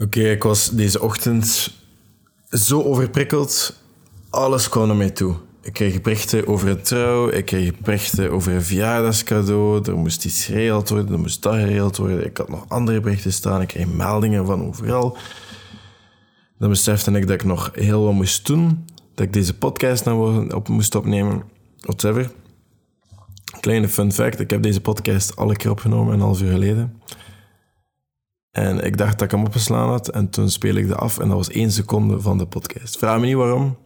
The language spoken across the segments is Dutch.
Oké, ik was deze ochtend zo overprikkeld. Alles kwam naar mij toe. Ik kreeg berichten over een trouw, ik kreeg berichten over een verjaardagscadeau, er moest iets geregeld worden, er moest dat geregeld worden. Ik had nog andere berichten staan, ik kreeg meldingen van overal. Dan besefte ik dat ik nog heel wat moest doen, dat ik deze podcast nou op moest opnemen, whatever. Kleine fun fact, ik heb deze podcast alle keer opgenomen een half uur geleden. En ik dacht dat ik hem opgeslaan had. En toen speel ik de af en dat was één seconde van de podcast. Vraag me niet waarom,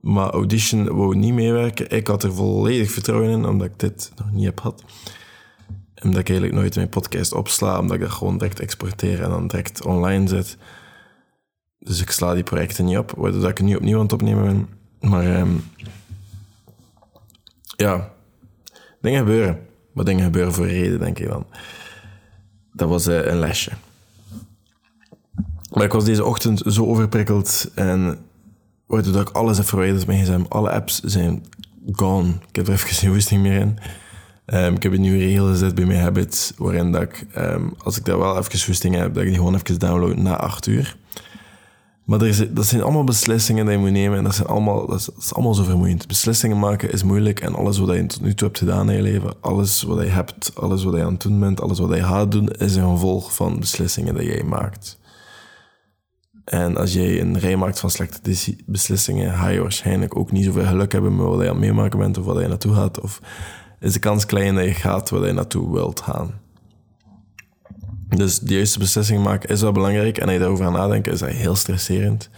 maar Audition wou niet meewerken. Ik had er volledig vertrouwen in, omdat ik dit nog niet heb gehad. En dat ik eigenlijk nooit mijn podcast opsla, omdat ik dat gewoon direct exporteer en dan direct online zet. Dus ik sla die projecten niet op, waardoor ik nu opnieuw aan het opnemen ben. Maar ehm, ja, dingen gebeuren. Maar dingen gebeuren voor reden, denk ik dan. Dat was uh, een lesje. Maar ik was deze ochtend zo overprikkeld en waardoor dat ik alles heb verwijderd met gsm. Alle apps zijn gone. Ik heb er even geen woesting meer in. Um, ik heb een nieuwe regel gezet bij mijn habits, waarin dat ik, um, als ik daar wel even woesting heb, dat ik die gewoon even download na 8 uur. Maar er is, dat zijn allemaal beslissingen die je moet nemen en dat, zijn allemaal, dat, is, allemaal zo vermoeiend. Beslissingen maken is moeilijk en alles wat je tot nu toe hebt gedaan in je leven, alles wat je hebt, alles wat je aan het doen bent, alles wat je gaat doen, is een gevolg van beslissingen die jij maakt. En als jij een rij maakt van slechte beslissingen, ga je waarschijnlijk ook niet zoveel geluk hebben met wat je aan het meemaken bent of wat je naartoe gaat. Of is de kans klein dat je gaat waar je naartoe wilt gaan. Dus de juiste beslissingen maken is wel belangrijk. En als je daarover aan nadenken, is dat heel stresserend.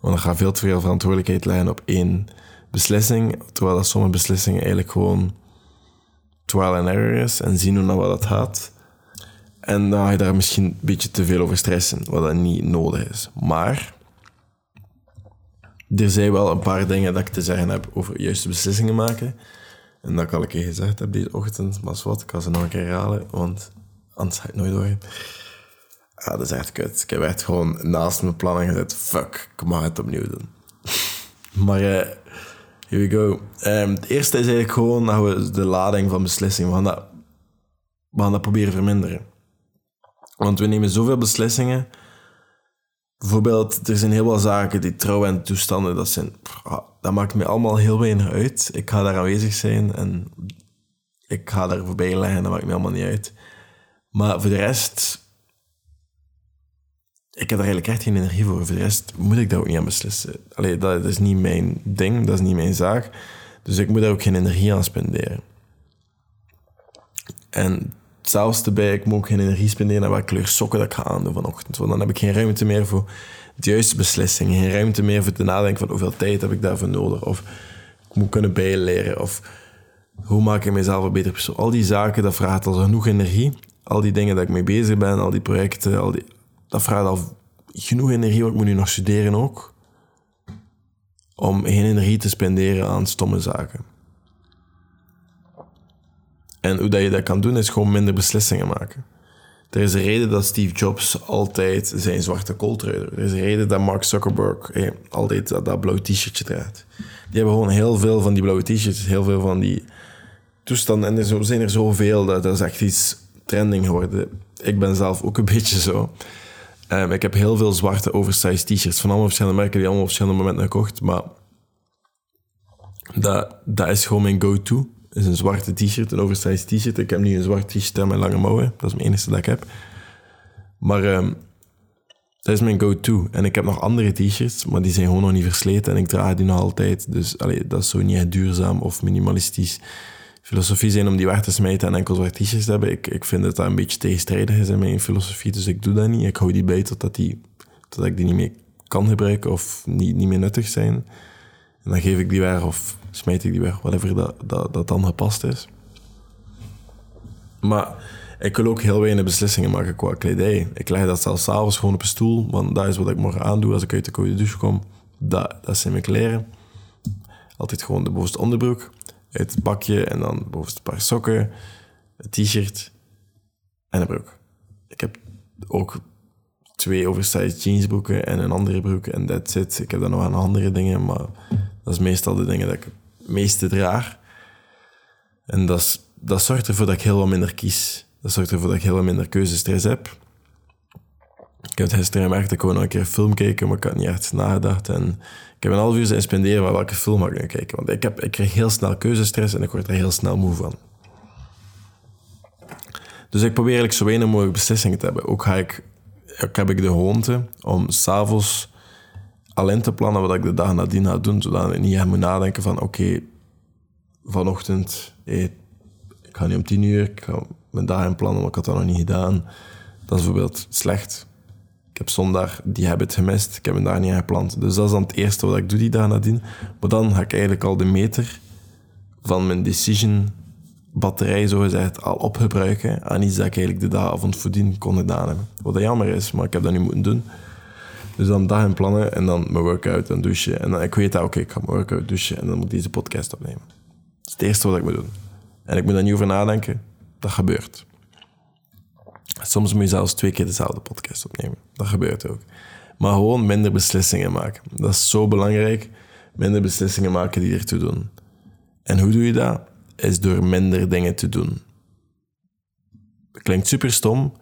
Want dan gaat veel te veel verantwoordelijkheid leggen op één beslissing. Terwijl dat sommige beslissingen eigenlijk gewoon trial and error is. En zien hoe naar wat dat gaat. En dan ga je daar misschien een beetje te veel over stressen, wat dat niet nodig is. Maar er zijn wel een paar dingen dat ik te zeggen heb over juiste beslissingen maken. En dat ik al een keer gezegd heb deze ochtend, maar wat, ik ga ze nog een keer herhalen, want anders ga ik nooit horen. Ah, dat is echt kut. Ik heb echt gewoon naast mijn plannen gezet, fuck, ik mag het opnieuw doen. maar uh, here we go. Um, het eerste is eigenlijk gewoon dat we de lading van beslissingen, we dat, we gaan dat proberen verminderen. Want we nemen zoveel beslissingen. Bijvoorbeeld, er zijn heel veel zaken die trouw en toestanden, dat, zijn, dat maakt me allemaal heel weinig uit. Ik ga daar aanwezig zijn en ik ga daar voorbij leggen, dat maakt me allemaal niet uit. Maar voor de rest, ik heb daar eigenlijk echt geen energie voor. Voor de rest moet ik daar ook niet aan beslissen. Allee, dat is niet mijn ding, dat is niet mijn zaak. Dus ik moet daar ook geen energie aan spenderen. En zelfs erbij, ik moet ook geen energie spenderen aan welke kleur sokken dat ik ga aandoen vanochtend. Want dan heb ik geen ruimte meer voor de juiste beslissingen. Geen ruimte meer voor te nadenken van hoeveel tijd heb ik daarvoor nodig. Of ik moet kunnen bijleren. Of hoe maak ik mezelf een beter persoon. Al die zaken, dat vraagt al genoeg energie. Al die dingen dat ik mee bezig ben, al die projecten, al die, dat vraagt al genoeg energie. Want ik moet nu nog studeren ook. Om geen energie te spenderen aan stomme zaken. En hoe dat je dat kan doen, is gewoon minder beslissingen maken. Er is een reden dat Steve Jobs altijd zijn zwarte kooltrui Er is een reden dat Mark Zuckerberg altijd dat, blauw t-shirtje draagt. Die hebben gewoon heel veel van die blauwe t-shirts, heel veel van die toestanden. En er zijn er zoveel, dat, dat is echt iets trending geworden. Ik ben zelf ook een beetje zo. Um, ik heb heel veel zwarte oversized t-shirts van allemaal verschillende merken die allemaal op verschillende momenten gekocht. Maar dat, dat is gewoon mijn go-to is een zwarte t-shirt, een oversized t-shirt. Ik heb nu een zwart t-shirt mijn lange mouwen. Dat is mijn enige dat ik heb. Maar um, dat is mijn go-to. En ik heb nog andere t-shirts, maar die zijn gewoon nog niet versleten. En ik draag die nog altijd. Dus dat is zo niet duurzaam of minimalistisch filosofie zijn om die weg te smijten en enkel zwart t-shirts te hebben. Ik, ik vind dat dat een beetje tegenstrijdig is in mijn filosofie, dus ik doe dat niet. Ik hou die bij totdat, die, totdat ik die niet meer kan gebruiken of niet, niet meer nuttig zijn. En dan geef ik die weg of smijt ik die weg, whatever dat, dat, dat dan gepast is. Maar ik wil ook heel weinig beslissingen maken qua kledij. Ik leg dat zelfs s'avonds gewoon op een stoel, want dat is wat ik morgen aandoe als ik uit de koude douche kom. Dat, dat zijn mijn kleren. Altijd gewoon de bovenste onderbroek, het bakje en dan bovenste paar sokken, een t-shirt en een broek. Ik heb ook twee oversized jeansbroeken en een andere broek en that's it. Ik heb dan nog aan andere dingen, maar dat is meestal de dingen dat ik meeste draag. En dat, dat zorgt ervoor dat ik heel wat minder kies. Dat zorgt ervoor dat ik heel wat minder keuzestress heb. Ik heb het gisteren gemerkt, ik nog een keer film kijken, maar ik had niet echt nagedacht. En ik heb een half uur zijn spenderen van welke film ga ik nu kijken. Want ik, heb, ik krijg heel snel keuzestress en ik word er heel snel moe van. Dus ik probeer eigenlijk zo weinig mogelijk beslissingen te hebben. Ook ga ik, ook heb ik de gewoonte om s'avonds al in te plannen wat ik de dag nadien ga doen, zodat ik niet echt moet nadenken van oké, vanochtend, ik ga niet om tien uur, ik ga mijn dag inplannen, maar ik had dat nog niet gedaan. Dat is bijvoorbeeld slecht. Ik heb zondag die habit gemist, ik heb mijn dag niet gepland. Dus dat is dan het eerste wat ik doe die dag nadien. Maar dan ga ik eigenlijk al de meter van mijn decision batterij zogezegd al opgebruiken aan iets dat ik eigenlijk de dag voordien kon gedaan hebben. Wat jammer is, maar ik heb dat nu moeten doen. Dus dan dag in plannen en dan mijn workout en douchen. En dan, ik weet dat, oké, ik ga mijn workout douchen en dan moet ik deze podcast opnemen. Dat is het eerste wat ik moet doen. En ik moet daar niet over nadenken. Dat gebeurt. Soms moet je zelfs twee keer dezelfde podcast opnemen. Dat gebeurt ook. Maar gewoon minder beslissingen maken. Dat is zo belangrijk. Minder beslissingen maken die ertoe doen. En hoe doe je dat? Is door minder dingen te doen. Dat klinkt super stom,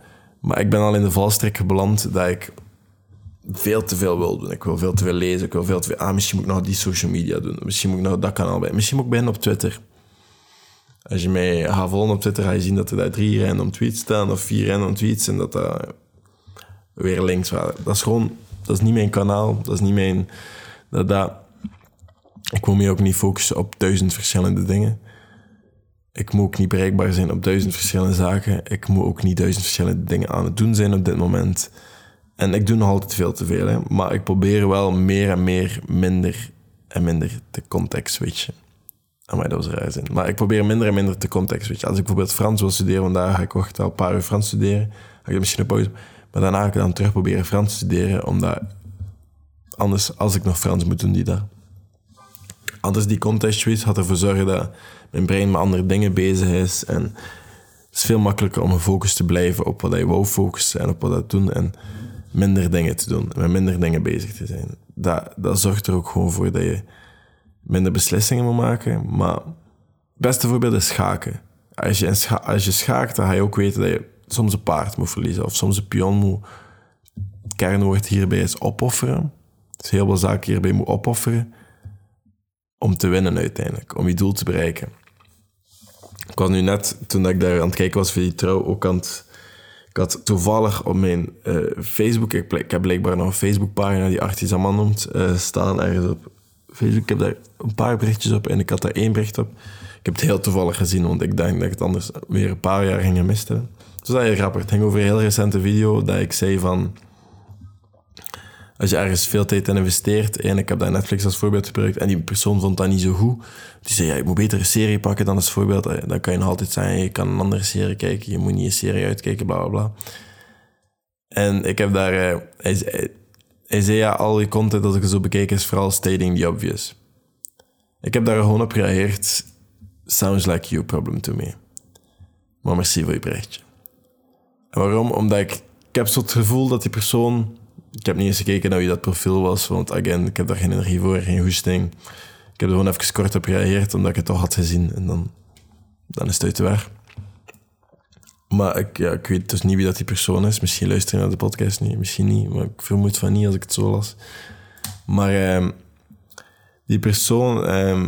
maar ik ben al in de valstrik beland dat ik veel te veel wil doen. Ik wil veel te veel lezen. Ik wil veel te veel... Ah, misschien moet ik nog die social media doen. Misschien moet ik nog dat kanaal bij. Misschien moet ik beginnen op Twitter. Als je mij gaat volgen op Twitter, ga je zien dat er daar drie random tweets staan of vier random tweets en dat dat weer links waren. Dat is gewoon, dat is niet mijn kanaal, dat is niet mijn, dat, dat, ik wil me ook niet focussen op duizend verschillende dingen. Ik moet ook niet bereikbaar zijn op duizend verschillende zaken. Ik moet ook niet duizend verschillende dingen aan het doen zijn op dit moment. En ik doe nog altijd veel te veel, maar ik probeer wel meer en meer minder en minder te context switchen. Maar dat was raar zijn. Maar ik probeer minder en minder te context. Je. Als ik bijvoorbeeld Frans wil studeren, vandaag ga ik wacht al een paar uur Frans studeren. Ga ik misschien een pauze. Maar daarna ga ik dan terug proberen Frans te studeren, omdat anders, als ik nog Frans moet doen, die dag. Anders die context switch had ervoor zorgen dat mijn brein met andere dingen bezig is. En het is veel makkelijker om gefocust te blijven op wat je wou focussen en op wat dat doen. En minder dingen te doen. Met minder dingen bezig te zijn. Dat, dat zorgt er ook gewoon voor dat je minder beslissingen moet maken. Maar het beste voorbeeld is schaken. Als je, als je schaakt, dan ga je ook weten dat je soms een paard moet verliezen. Of soms een pion moet... Het kernwoord hierbij is opofferen. Dus heel veel zaken hierbij moet opofferen. Om te winnen uiteindelijk. Om je doel te bereiken. Ik was nu net, toen ik daar aan het kijken was voor die trouw, ook aan het... Ik had toevallig op mijn uh, Facebook... Ik, heb blijkbaar nog een Facebookpagina die Artis man noemt, uh, staan ergens op Facebook. Ik heb daar een paar berichtjes op en ik had daar één bericht op. Ik heb het heel toevallig gezien, want ik dacht dat ik het anders weer een paar jaar ging missen. Dus dat is grappig. Het ging over een heel recente video dat ik zei van... Als je ergens veel tijd in investeert, en ik heb daar Netflix als voorbeeld gebruikt, en die persoon vond dat niet zo goed. Die zei, ja, je moet beter een serie pakken dan als voorbeeld. Dan kan je nog altijd zeggen, je kan een andere serie kijken, je moet niet een serie uitkijken, bla bla bla. En ik heb daar... Eh, hij, hij zei ja, al je content dat ik zo bekeken is vooral stating the obvious. Ik heb daar gewoon op gereageerd. Sounds like you problem to me. Maar merci voor je berichtje. En waarom? Omdat ik, ik heb zo het gevoel dat die persoon... Ik heb niet eens gekeken naar wie dat profiel was, want again, ik heb daar geen energie voor, geen goesting. Ik heb er gewoon even kort op gereageerd, omdat ik het toch had gezien. En dan, dan is het uit de weg. Maar ik, ja, ik weet dus niet wie dat die persoon is. Misschien luister je naar de podcast niet, misschien niet. Maar ik vermoed van niet als ik het zo las. Maar eh, die persoon, eh,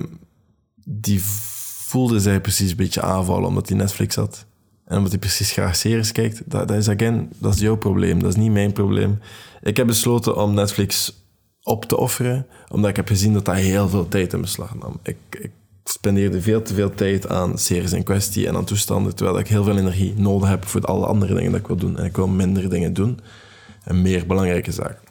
die voelde zich precies een beetje aanvallen omdat hij Netflix had. En omdat hij precies graag series kijkt. Dat, dat is again, dat is jouw probleem. Dat is niet mijn probleem. Ik heb besloten om Netflix op te offeren, omdat ik heb gezien dat dat heel veel tijd in beslag nam. Ik, ik spendeerde veel te veel tijd aan series in kwestie en aan toestanden, terwijl ik heel veel energie nodig heb voor alle andere dingen dat ik wil doen. En ik wil minder dingen doen en meer belangrijke zaken.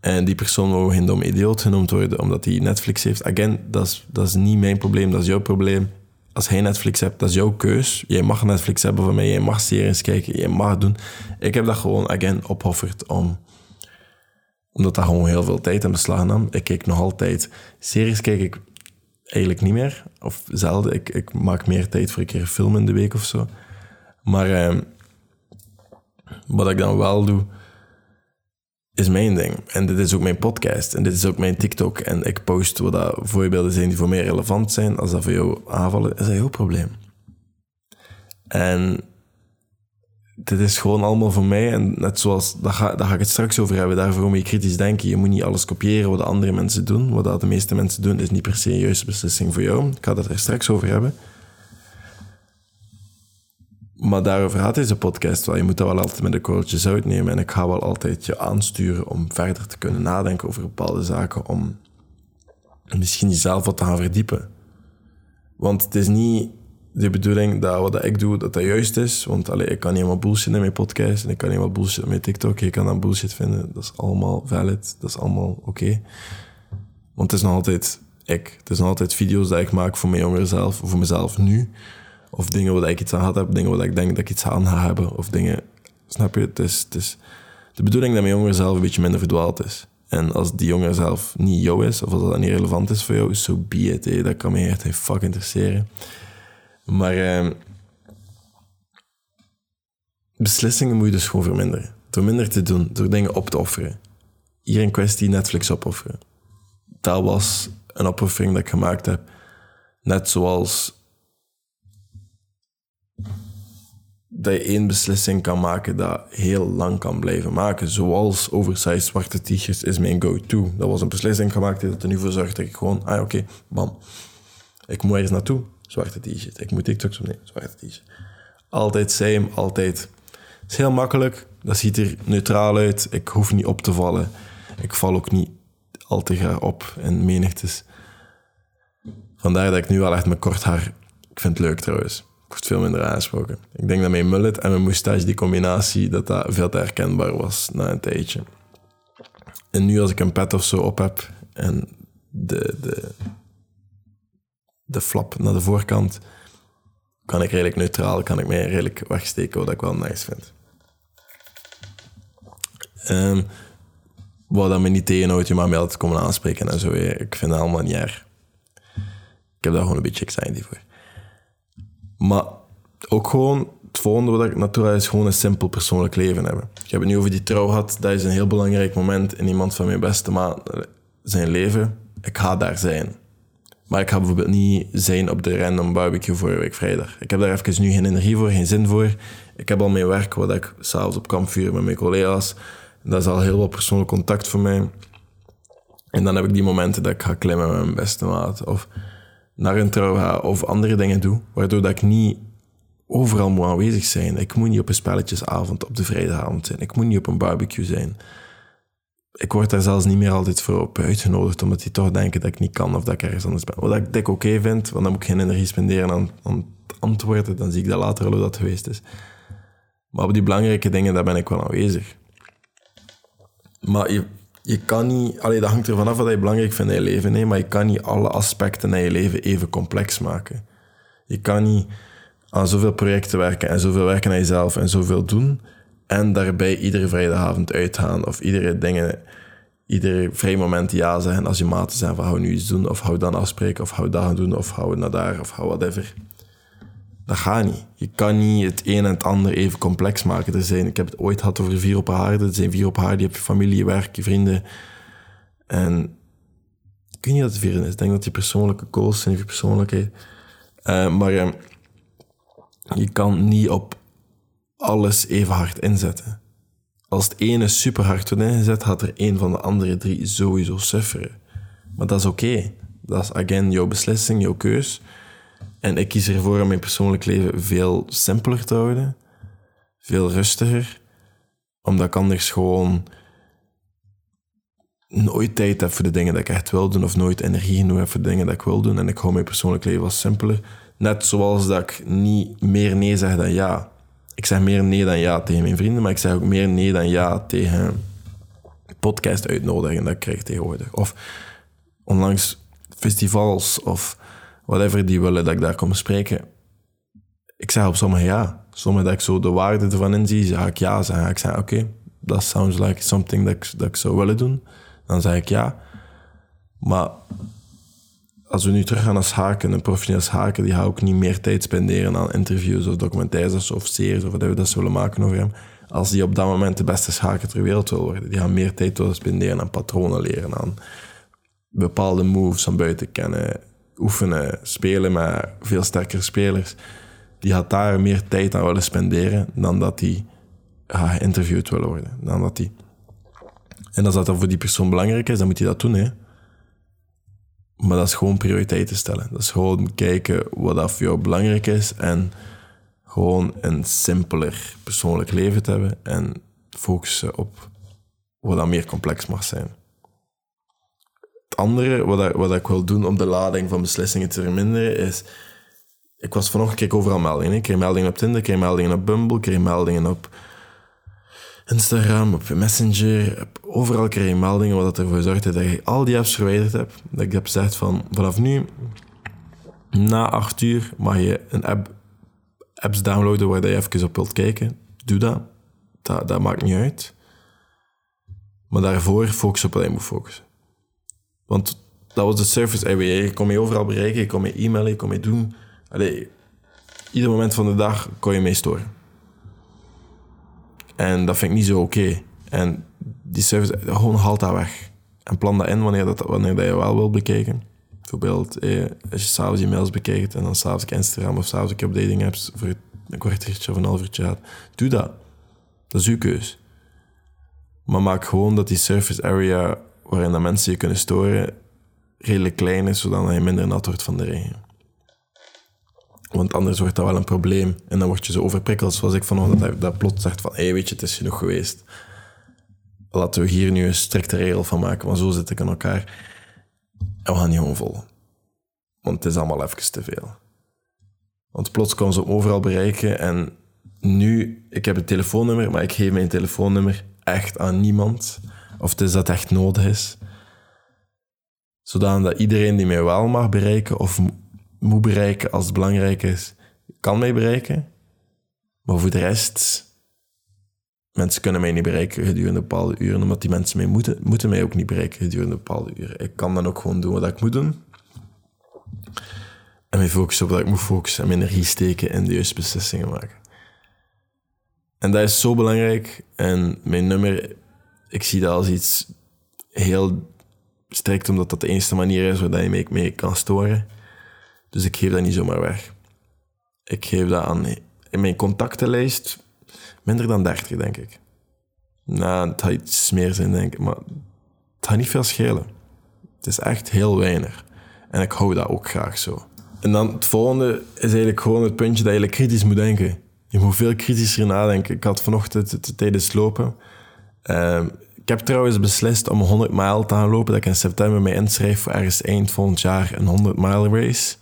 En die persoon wil geen dom idioot genoemd worden omdat hij Netflix heeft. Again, dat is, dat is niet mijn probleem, dat is jouw probleem. Als hij Netflix hebt, dat is jouw keus. Jij mag Netflix hebben van mij, jij mag series kijken, jij mag doen. Ik heb dat gewoon, again, opofferd om omdat dat gewoon heel veel tijd in beslag nam. Ik kijk nog altijd series, kijk ik eigenlijk niet meer. Of zelden. Ik, ik maak meer tijd voor een keer film in de week of zo. Maar eh, wat ik dan wel doe, is mijn ding. En dit is ook mijn podcast. En dit is ook mijn TikTok. En ik post wat dat voorbeelden zijn die voor mij relevant zijn. Als dat voor jou aanvallen, is dat jouw probleem. En dit is gewoon allemaal voor mij. En net zoals, daar ga, daar ga ik het straks over hebben. Daarvoor moet je kritisch denken. Je moet niet alles kopiëren wat de andere mensen doen. Wat de meeste mensen doen, is niet per se een juiste beslissing voor jou. Ik ga het er straks over hebben. Maar daarover gaat deze podcast wel. Je moet dat wel altijd met de korreltjes uitnemen. En ik ga wel altijd je aansturen om verder te kunnen nadenken over bepaalde zaken. Om misschien jezelf wat te gaan verdiepen. Want het is niet de bedoeling dat wat ik doe, dat dat juist is. Want allee, ik kan niet helemaal bullshit in mijn podcast en ik kan niet helemaal bullshit in mijn TikTok. Je kan dat bullshit vinden. Dat is allemaal valid. Dat is allemaal oké. Want het is nog altijd ik. Het is nog altijd video's die ik maak voor mijn jongeren zelf, voor mezelf nu. Of dingen waar ik iets aan had heb, dingen waar ik denk dat ik iets aan ga hebben. Of dingen, snap je? Het is, de bedoeling dat mijn jongeren zelf een beetje minder verdwaald is. En als die jongen zelf niet jou is, of als dat niet relevant is voor jou, so be it. Dat kan me echt geen fuck interesseren. Maar eh, beslissingen moet je dus gewoon verminderen. Door minder te doen, door dingen op te offeren. Hier in kwestie Netflix opofferen. Dat was een opoffering dat ik gemaakt heb. Net zoals dat je één beslissing kan maken dat heel lang kan blijven maken. Zoals oversized zwarte t-shirts is mijn go-to. Dat was een beslissing gemaakt die er nu voor zorgt dat ik gewoon... Ah, oké, bam. Ik moet ergens naartoe zwarte t-shirt. Ik moet TikToks opnemen, zwarte t-shirt. Altijd same, altijd. Het is heel makkelijk. Dat ziet er neutraal uit. Ik hoef niet op te vallen. Ik val ook niet al te graag op in menigtes. Vandaar dat ik nu wel echt mijn kort haar... Ik vind het leuk trouwens. Veel minder aangesproken. Ik denk dat mijn mullet en mijn moustache, die combinatie, dat dat veel te herkenbaar was na een tijdje. En nu als ik een pet of zo op heb en de, de, de flap naar de voorkant, kan ik redelijk neutraal, kan ik mij redelijk wegsteken, wat ik wel nice vind. Um, wat dat me niet tegenhoudt, je mag mij altijd komen aanspreken en zo. Ik vind dat allemaal niet erg. Ik heb daar gewoon een beetje anxiety voor. Maar ook gewoon, het volgende wat ik naartoe is gewoon een simpel persoonlijk leven hebben. Ik heb het nu over die trouw gehad. Dat is een heel belangrijk moment in iemand van mijn beste maat zijn leven. Ik ga daar zijn. Maar ik ga bijvoorbeeld niet zijn op de random barbecue voor week vrijdag. Ik heb daar even nu geen energie voor, geen zin voor. Ik heb al mijn werk, wat ik s'avonds op kamp vuur met mijn collega's. Dat is al heel wat persoonlijk contact voor mij. En dan heb ik die momenten dat ik ga klimmen met mijn beste maat. Of naar een trouw. Of andere dingen doe. Waardoor dat ik niet overal moet aanwezig zijn. Ik moet niet op een spelletjesavond op de vrijdagavond zijn. Ik moet niet op een barbecue zijn ik word daar zelfs niet meer altijd voor op uitgenodigd, omdat die toch denken dat ik niet kan of dat ik ergens anders ben. Wat ik dik oké vind, want dan moet ik geen energie spenderen aan, aan antwoorden. Dan zie ik dat later al hoe dat geweest is. Maar op die belangrijke dingen, daar ben ik wel aanwezig. Maar je, je kan niet... Allee, dat hangt ervan af wat je belangrijk vindt in je leven, maar je kan niet alle aspecten in je leven even complex maken. Je kan niet aan zoveel projecten werken en zoveel werken aan jezelf en zoveel doen en daarbij iedere vrijdagavond uitgaan of iedere dingen, iedere vrij moment ja zeggen als je maten zijn van hou nu iets doen of hou dan afspreken of hou dat doen of hou naar daar of hou whatever. Dat gaat niet. Je kan niet het een en het ander even complex maken. Er zijn, ik heb het ooit gehad over vier op aarde. Er zijn vier op aarde. Je hebt je familie, je werk, je vrienden. En ik weet niet dat het vieren is. Ik denk dat je persoonlijke goals zijn, je persoonlijkheid. Uh, maar uh, je kan niet op alles even hard inzetten. Als het ene super hard wordt ingezet, gaat er een van de andere drie sowieso sufferen. Maar dat is oké. Dat is, again, jouw beslissing, jouw keus. En ik kies ervoor om mijn persoonlijk leven veel simpeler te houden. Veel rustiger. Omdat ik anders gewoon nooit tijd heb voor de dingen dat ik echt wil doen. Of nooit energie genoeg heb voor de dingen dat ik wil doen. En ik hou mijn persoonlijk leven wat simpeler. Net zoals dat ik niet meer nee zeg dan ja ik zeg meer nee dan ja tegen mijn vrienden, maar ik zeg ook meer nee dan ja tegen podcast uitnodigen dat ik krijg tegenwoordig. Of onlangs festivals of whatever die willen dat ik daar kom spreken. Ik zeg op sommige ja. Sommige dat ik zo de waarde ervan inzie, zeg ik ja. Zeg ik zeg oké, dat sounds like something dat ik, dat ik zou willen doen. Dan zeg ik ja. Maar als we nu teruggaan naar schaken, een professioneel schaken, die ook niet meer tijd spenderen aan interviews of documentaires of series of wat we dat zullen maken over hem. Als die op dat moment de beste schaker ter wereld wil worden. Die gaan meer tijd willen spenderen aan patronen leren, aan bepaalde moves van buiten kennen, oefenen, spelen met veel sterkere spelers. die gaat daar meer tijd aan willen spenderen dan dat die ja, geïnterviewd wil worden. Dan dat die... En als dat dan voor die persoon belangrijk is, dan moet hij dat doen. Hè. Maar dat is gewoon prioriteiten stellen. Dat is gewoon kijken wat dat voor jou belangrijk is en gewoon een simpeler persoonlijk leven te hebben en focussen op wat dat meer complex mag zijn. Andere wat, wat ik wil doen om de lading van beslissingen te verminderen is... Ik was vanochtend, kijk overal meldingen. Ik kreeg meldingen op Tinder, ik kreeg meldingen op Bumble, ik kreeg meldingen op Instagram, op Messenger. Overal kreeg je meldingen wat ervoor zorgde dat je al die apps verwijderd hebt. Dat ik heb gezegd van, vanaf nu, na acht uur, mag je een app, apps downloaden waar je even op wilt kijken. Doe dat. Dat, dat maakt niet uit. Maar daarvoor focus op wat je moet focussen. Want dat was de service IWA. Je kon je overal bereiken, je kon je e-mailen, je kon je doen. Allee, ieder moment van de dag kon je mee storen. En dat vind ik niet zo oké. En die service, gewoon haal dat weg. En plan dat in wanneer, dat, wanneer dat je wel wil bekijken. Bijvoorbeeld, eh, als je s'avonds je mails bekijkt en dan s'avonds Instagram of s'avonds op dating apps voor een kwartiertje of een half uurtje gaat. Doe dat. Dat is uw keus. Maar maak gewoon dat die surface area waarin de mensen je kunnen storen redelijk klein is, zodat je minder nat wordt van de regen. Want anders wordt dat wel een probleem. En dan word je zo overprikkeld, zoals ik vanochtend dat, dat plots zegt van, hé, hey, weet je, het is genoeg geweest. Laten we hier nu een strikte regel van maken, want zo zit ik in elkaar. En we gaan niet gewoon. Want het is allemaal even te veel. Want plots komen ze overal bereiken en nu, ik heb een telefoonnummer, maar ik geef mijn telefoonnummer echt aan niemand. Of het is dat echt nodig is. Zodat iedereen die mij wel mag bereiken of moet bereiken als het belangrijk is, kan mij bereiken. Maar voor de rest, mensen kunnen mij niet bereiken gedurende bepaalde uren, omdat die mensen mij moeten, moeten mij ook niet bereiken gedurende bepaalde uren. Ik kan dan ook gewoon doen wat ik moet doen. En mij focussen op wat ik moet focussen en mijn energie steken in de juiste beslissingen maken. En dat is zo belangrijk. En mijn nummer, ik zie dat als iets heel strikt, omdat dat de enige manier is waar je mee, mee kan storen. Dus ik geef dat niet zomaar weg. Ik geef dat aan in mijn contactenlijst minder dan 30, denk ik. Nou, het gaat iets meer zijn, denk ik, maar het gaat niet veel schelen. Het is echt heel weinig. En ik hou dat ook graag zo. En dan het volgende is eigenlijk gewoon het puntje dat je kritisch moet denken. Je moet veel kritischer nadenken. Ik had vanochtend tijdens lopen. Uh, ik heb trouwens beslist om 100 mijl te gaan lopen. Dat ik in september mij inschrijf voor ergens eind volgend jaar een 100 mile race.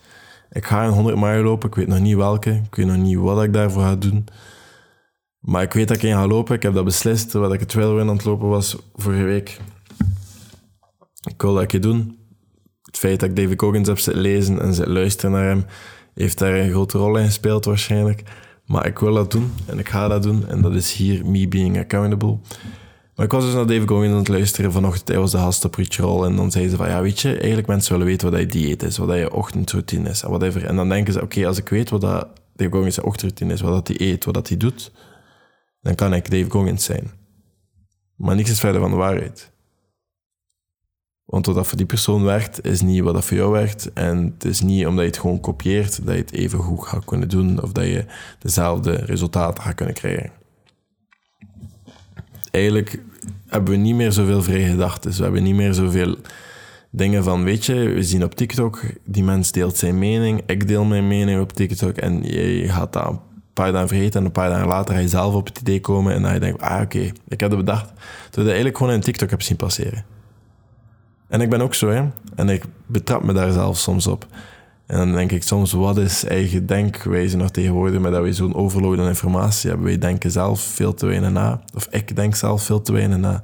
Ik ga een 100 mijl lopen. Ik weet nog niet welke. Ik weet nog niet wat ik daarvoor ga doen. Maar ik weet dat ik in ga lopen. Ik heb dat beslist terwijl ik het trailrun aan het lopen was vorige week. Ik wil dat je doen. Het feit dat ik David Coggins heb zitten lezen en zitten luisteren naar hem, heeft daar een grote rol in gespeeld waarschijnlijk. Maar ik wil dat doen en ik ga dat doen. En dat is hier me being accountable. Maar ik was dus naar Dave Goggins aan het luisteren vanochtend. Hij was de gast op Roll. En dan zeiden ze van, ja, weet je, eigenlijk mensen willen weten wat je dieet is. Wat je ochtendroutine is en whatever. En dan denken ze, oké, als ik weet wat dat Dave Goggins ochtendroutine is, wat dat hij eet, wat dat hij doet, dan kan ik Dave Goggins zijn. Maar niks is verder van de waarheid. Want wat dat voor die persoon werkt, is niet wat dat voor jou werkt. En het is niet omdat je het gewoon kopieert, dat je het even goed gaat kunnen doen of dat je dezelfde resultaten gaat kunnen krijgen. Eigenlijk hebben we niet meer zoveel vrije gedachten. We hebben niet meer zoveel dingen van, weet je, we zien op TikTok, die mens deelt zijn mening, ik deel mijn mening op TikTok en je gaat dat een paar dagen vergeten en een paar dagen later ga je zelf op het idee komen en dan je denkt, ah oké, ik heb het bedacht. Terwijl je dat eigenlijk gewoon in TikTok hebt zien passeren. En ik ben ook zo, hè. En ik betrap me daar zelf soms op. En dan denk ik soms, wat is eigen denkwijze nog tegenwoordig, met dat we zo'n overload aan informatie hebben. Wij denken zelf veel te weinig na. Of ik denk zelf veel te weinig na.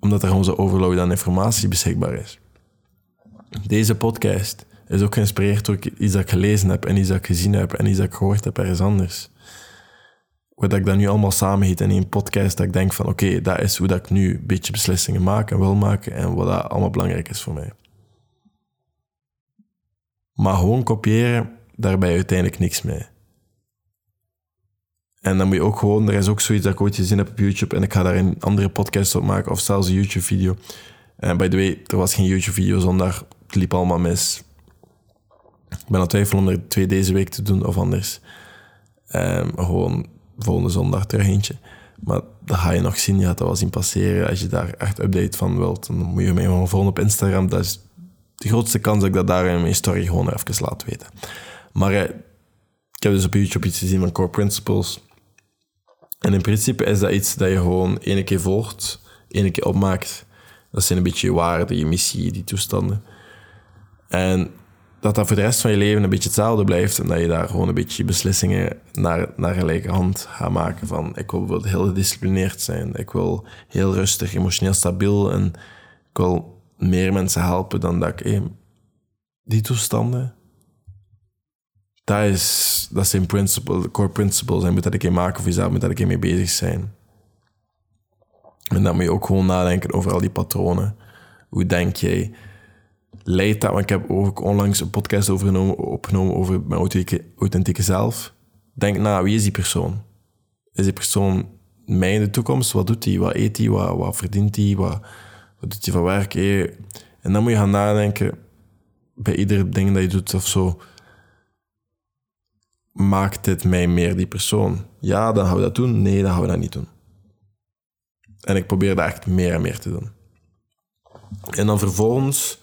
Omdat er gewoon zo'n overload aan informatie beschikbaar is. Deze podcast is ook geïnspireerd door iets dat ik gelezen heb en iets dat ik gezien heb en iets dat ik gehoord heb ergens anders wat ik dat nu allemaal samenheet in één podcast, dat ik denk van oké, dat is hoe dat ik nu een beetje beslissingen maak en wil maken en wat dat allemaal belangrijk is voor mij. Maar gewoon kopiëren, daar ben je uiteindelijk niks mee. En dan moet je ook gewoon, er is ook zoiets dat ik ooit gezien heb op YouTube en ik ga daar een andere podcast op maken of zelfs een YouTube-video. En by the way, er was geen YouTube-video zondag, het liep allemaal mis. Ik ben aan het twijfelen om er twee deze week te doen of anders. Ehm, gewoon volgende zondag terug eentje. Maar dat ga je nog zien, je gaat dat wel zien passeren. Als je daar echt update van wilt, dan moet je mij gewoon volgen op Instagram. Dat is de grootste kans dat ik dat daar mijn story gewoon even laat weten. Maar eh, ik heb dus op YouTube iets gezien van Core Principles. En in principe is dat iets dat je gewoon ene keer volgt, ene keer opmaakt. Dat zijn een beetje je waarden, je missie, die toestanden. En dat dat voor de rest van je leven een beetje hetzelfde blijft. En dat je daar gewoon een beetje beslissingen naar, naar gelijke hand gaat maken. Van ik wil bijvoorbeeld heel gedisciplineerd zijn. Ik wil heel rustig, emotioneel stabiel. En ik wil meer mensen helpen dan dat ik... die toestanden, dat, is, dat zijn principle, core principles. En moet dat ik in maken voor jezelf, moet dat ik mee bezig zijn. En dan moet je ook gewoon nadenken over al die patronen. Hoe denk jij? Leidt dat, want ik heb ook onlangs een podcast overgenomen, opgenomen over mijn authentieke, authentieke zelf. Denk na, wie is die persoon? Is die persoon mij in de toekomst? Wat doet hij? Wat eet hij? Wat, wat verdient hij? Wat, wat doet hij van werk? En dan moet je gaan nadenken bij ieder ding dat je doet of zo maakt dit mij meer die persoon? Ja, dan gaan we dat doen. Nee, dan gaan we dat niet doen. En ik probeer dat echt meer en meer te doen. En dan vervolgens,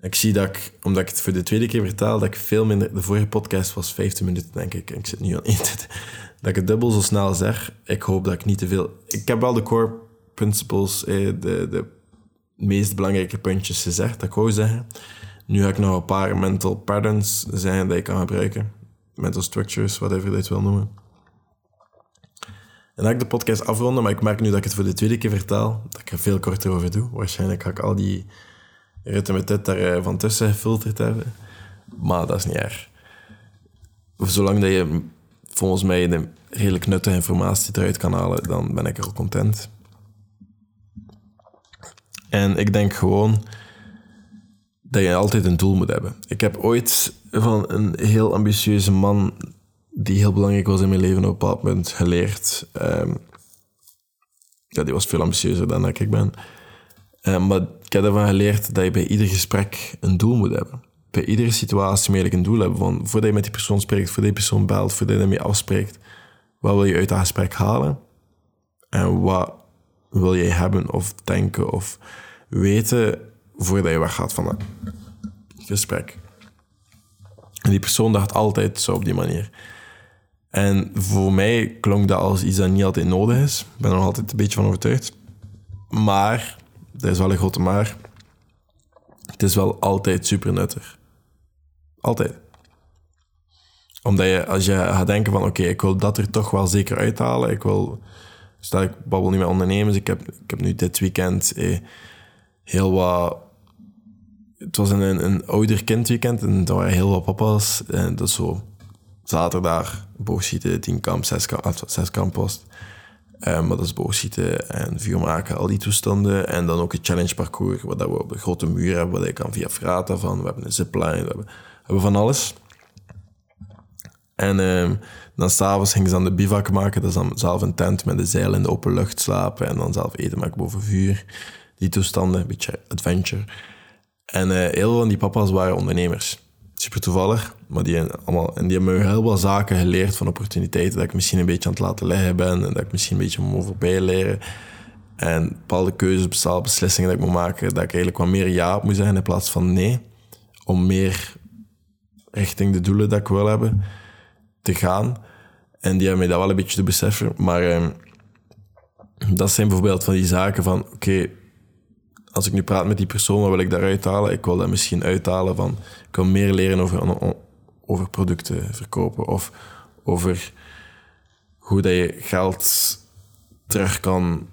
ik zie dat ik, omdat ik het voor de tweede keer vertaal, dat ik veel minder. De vorige podcast was 15 minuten, denk ik. En ik zit nu aan één Dat ik het dubbel zo snel zeg. Ik hoop dat ik niet te veel. Ik heb wel de core principles, eh, de, de meest belangrijke puntjes gezegd, dat ik wou zeggen. Nu ga ik nog een paar mental patterns zeggen dat ik kan gebruiken mental structures, whatever je dit wil noemen. En dan ga ik de podcast afronden, maar ik merk nu dat ik het voor de tweede keer vertaal, dat ik er veel korter over doe. Waarschijnlijk ga ik al die ritten met dit daar eh, van tussen gefilterd hebben. Maar dat is niet erg. Zolang dat je volgens mij de redelijk nuttige informatie eruit kan halen, dan ben ik er al content. En ik denk gewoon dat je altijd een doel moet hebben. Ik heb ooit van een heel ambitieuze man, die heel belangrijk was in mijn leven op een bepaald moment, geleerd. Um, ja, die was veel ambitieuzer dan dat ik ben. Um, maar ik heb ervan geleerd dat je bij ieder gesprek een doel moet hebben. Bij iedere situatie moet je een doel hebben. Van, voordat je met die persoon spreekt, voordat die persoon belt, voordat je ermee afspreekt. Wat wil je uit dat gesprek halen? En wat wil je hebben of denken of weten voordat je weggaat van dat gesprek. En die persoon dacht altijd zo op die manier. En voor mij klonk dat als iets dat niet altijd nodig is. Ik ben er nog altijd een beetje van overtuigd. Maar, dat is wel een grote maar, het is wel altijd super nuttig. Altijd. Omdat je, als je gaat denken van, oké, ik wil dat er toch wel zeker uithalen. Ik wil, stel ik babbel nu met ondernemers. Ik heb, ik heb nu dit weekend eh, heel wat het was een, een ouder kindweekend en er waren heel wat papa's. En dat is zo zaterdag boogschieten, tien kamp, zes, kamp, ah, zes post. Um, maar dat is boogschieten en vuur maken, al die toestanden. En dan ook het challenge parcours, wat we op de grote muur hebben, wat je kan via Frata van. We hebben een zipline, we hebben, we hebben van alles. En um, dan s'avonds gingen ze dan de bivak maken. Dat is dan zelf een tent met een zeil in de open lucht slapen. En dan zelf eten maken boven vuur. Die toestanden, een beetje adventure. En uh, heel veel van die papa's waren ondernemers. Super toevallig, maar die, allemaal, en die hebben me heel veel zaken geleerd van opportuniteiten. Dat ik misschien een beetje aan het laten liggen ben en dat ik misschien een beetje moet voorbij leren. En bepaalde keuzes, bepaalde beslissingen dat ik moet maken, dat ik eigenlijk wat meer ja op moet zeggen in plaats van nee. Om meer richting de doelen dat ik wil hebben te gaan. En die hebben mij dat wel een beetje te beseffen. Maar uh, dat zijn bijvoorbeeld van die zaken van, oké, als ik nu praat met die persoon, wat wil ik daaruit halen? Ik wil dat misschien uithalen van, ik wil meer leren over, over producten verkopen of over hoe dat je geld terug kan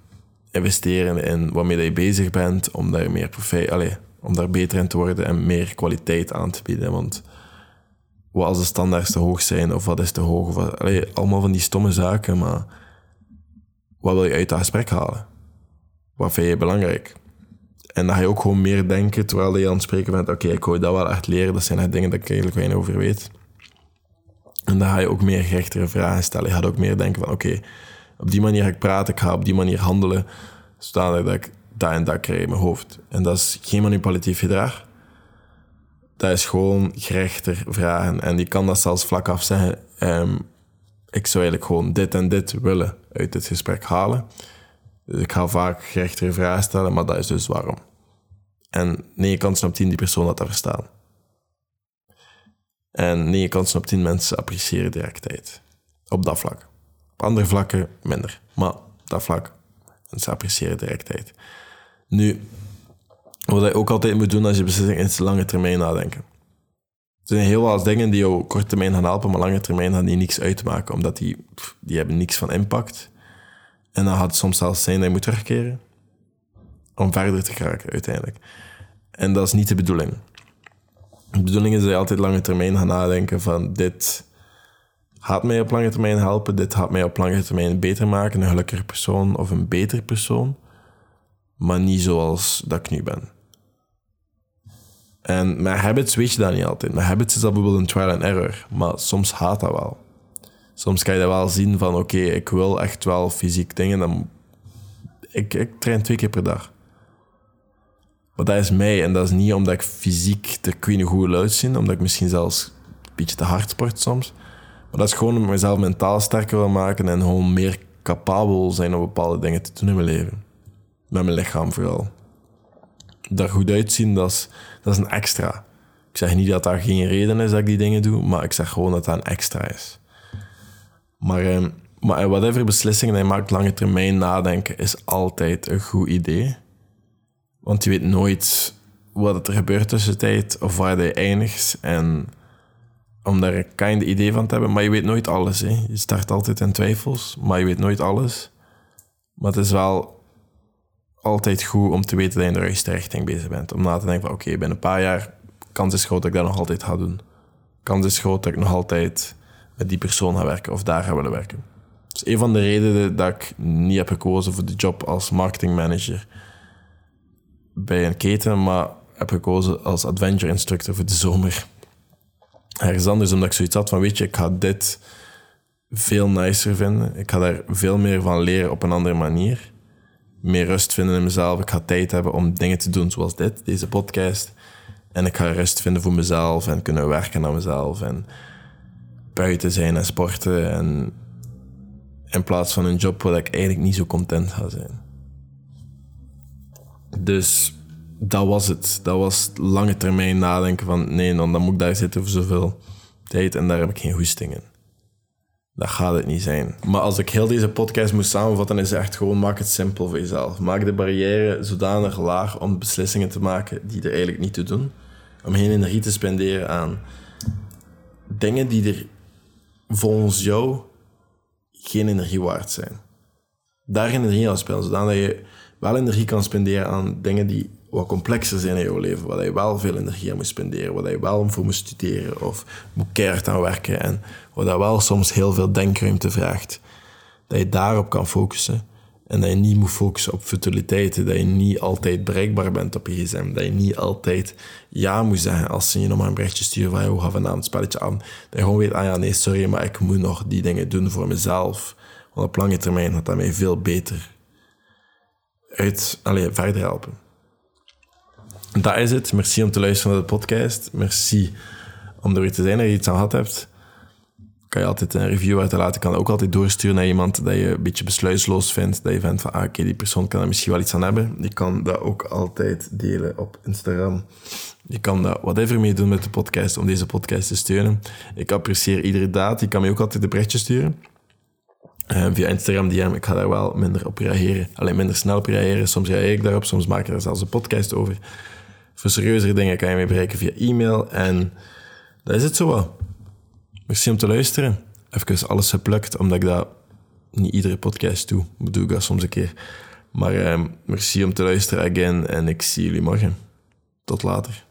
investeren in waarmee dat je bezig bent, om daar meer profijt, om daar beter in te worden en meer kwaliteit aan te bieden. Want wat als de standaards te hoog zijn, of wat is te hoog, allemaal van die stomme zaken, maar wat wil je uit dat gesprek halen? Wat vind je belangrijk? En ga je ook gewoon meer denken terwijl je aan het spreken bent. Oké, ik wil dat wel echt leren. Dat zijn echt dingen dat ik eigenlijk weinig over weet. En dan ga je ook meer gerichtere vragen stellen. Je gaat ook meer denken van oké, op die manier ga ik praten. Ik ga op die manier handelen. Zodat ik dat en dat krijg in mijn hoofd. En dat is geen manipulatief gedrag. Dat is gewoon gerichter vragen. En die kan dat zelfs vlak af zeggen. Um, ik zou eigenlijk gewoon dit en dit willen uit dit gesprek halen. Dus ik ga vaak gerechtere vragen stellen, maar dat is dus waarom. En 9 kansen op 10 die persoon dat verstaan. En 9 kansen op 10 mensen appreciëren directheid. Op dat vlak. Op andere vlakken minder. Maar dat vlak, mensen appreciëren directheid. Nu, wat je ook altijd moet doen als je beslissingen in lange termijn nadenken. Er zijn heel wat dingen die jou korte termijn gaan helpen, maar lange termijn gaan die niks uitmaken, omdat die, die hebben niks van impact. En dan gaat het soms zelfs zijn dat je moet terugkeren om verder te geraken uiteindelijk. En dat is niet de bedoeling. De bedoeling is dat je altijd lange termijn gaat nadenken van dit gaat mij op lange termijn helpen, dit gaat mij op lange termijn beter maken, een gelukkiger persoon of een beter persoon, maar niet zoals dat ik nu ben. En met habits weet je dat niet altijd. Met habits is dat bijvoorbeeld een trial and error, maar soms haat dat wel. Soms kan je dat wel zien van oké, ik wil echt wel fysiek dingen, dan ik, ik train twee keer per dag. Maar dat is mij en dat is niet omdat ik fysiek er kun goed uitzien, omdat ik misschien zelfs een beetje te hard sport soms. Maar dat is gewoon om mezelf mentaal sterker wil maken en gewoon meer capabel zijn om bepaalde dingen te doen in mijn leven. Met mijn lichaam vooral. Daar goed uitzien, dat is, dat is een extra. Ik zeg niet dat dat geen reden is dat ik die dingen doe, maar ik zeg gewoon dat dat een extra is. Maar, eh, maar whatever beslissingen je maakt lange termijn nadenken is altijd een goed idee. Want je weet nooit wat er gebeurt tussen tijd of waar je eindigt. En om daar een kind idee van te hebben. Maar je weet nooit alles. Hè. Je start altijd in twijfels, maar je weet nooit alles. Maar het is wel altijd goed om te weten dat je in de juiste richting bezig bent. Om na te denken van oké, binnen een paar jaar, kans is groot dat ik dat nog altijd ga doen. Kans is groot dat ik nog altijd met die persoon ga werken of daar ga willen werken. Dat is een van de redenen dat ik niet heb gekozen voor de job als marketingmanager bij een keten, maar heb gekozen als adventure instructor voor de zomer. Ergens anders, omdat ik zoiets had van, weet je, ik ga dit veel nicer vinden. Ik ga daar veel meer van leren op een andere manier. Meer rust vinden in mezelf. Ik ga tijd hebben om dingen te doen zoals dit, deze podcast. En ik ga rust vinden voor mezelf en kunnen werken aan mezelf. En buiten zijn en sporten. En in plaats van een job waar ik eigenlijk niet zo content ga zijn. Dus dat was het. Dat was lange termijn nadenken van nee, dan, moet ik daar zitten voor zoveel tijd en daar heb ik geen goesting in. Dat gaat het niet zijn. Maar als ik heel deze podcast moet samenvatten, is echt gewoon maak het simpel voor jezelf. Maak de barrière zodanig laag om beslissingen te maken die er eigenlijk niet toe doen. Om geen energie te spenderen aan dingen die er volgens jou geen energie waard zijn. Daar energie aan spelen, zodat je wel energie kan spenderen aan dingen die wat complexer zijn in jouw leven, waar je wel veel energie aan moet spenderen, waar je wel voor moet studeren of moet keihard aan werken en waar dat wel soms heel veel denkruimte vraagt. Dat je daarop kan focussen en dat je niet moet focussen op futiliteiten, dat je niet altijd bereikbaar bent op je gsm, dat je niet altijd ja moet zeggen als ze je nog maar een berichtje sturen van hoe vanavond het spelletje aan. Dat je gewoon weet, ah ja, nee, sorry, maar ik moet nog die dingen doen voor mezelf. Want op lange termijn gaat dat mij veel beter uit, allez, verder helpen. Dat is het. Merci om te luisteren naar de podcast. Merci om er weer te zijn dat je iets aan gehad hebt. Kan je altijd een review laten. kan ook altijd doorsturen naar iemand dat je een beetje besluisloos vindt. Dat je vindt van, ah, oké, die persoon kan er misschien wel iets aan hebben. Je kan dat ook altijd delen op Instagram. Je kan dat whatever mee doen met de podcast om deze podcast te steunen. Ik apprecieer iedere daad. Je kan me ook altijd een berichtje sturen. Uh, via Instagram DM, ik ga daar wel minder op reageren. Alleen minder snel op reageren. Soms reageer ik daarop, soms maak ik er zelfs een podcast over. Voor serieuzere dingen kan je mij bereiken via e-mail. En dat is het zo wel. Merci om te luisteren. Even alles geplukt, omdat ik dat niet iedere podcast doe. Doe ik dat soms een keer. Maar uh, merci om te luisteren again en ik zie jullie morgen. Tot later.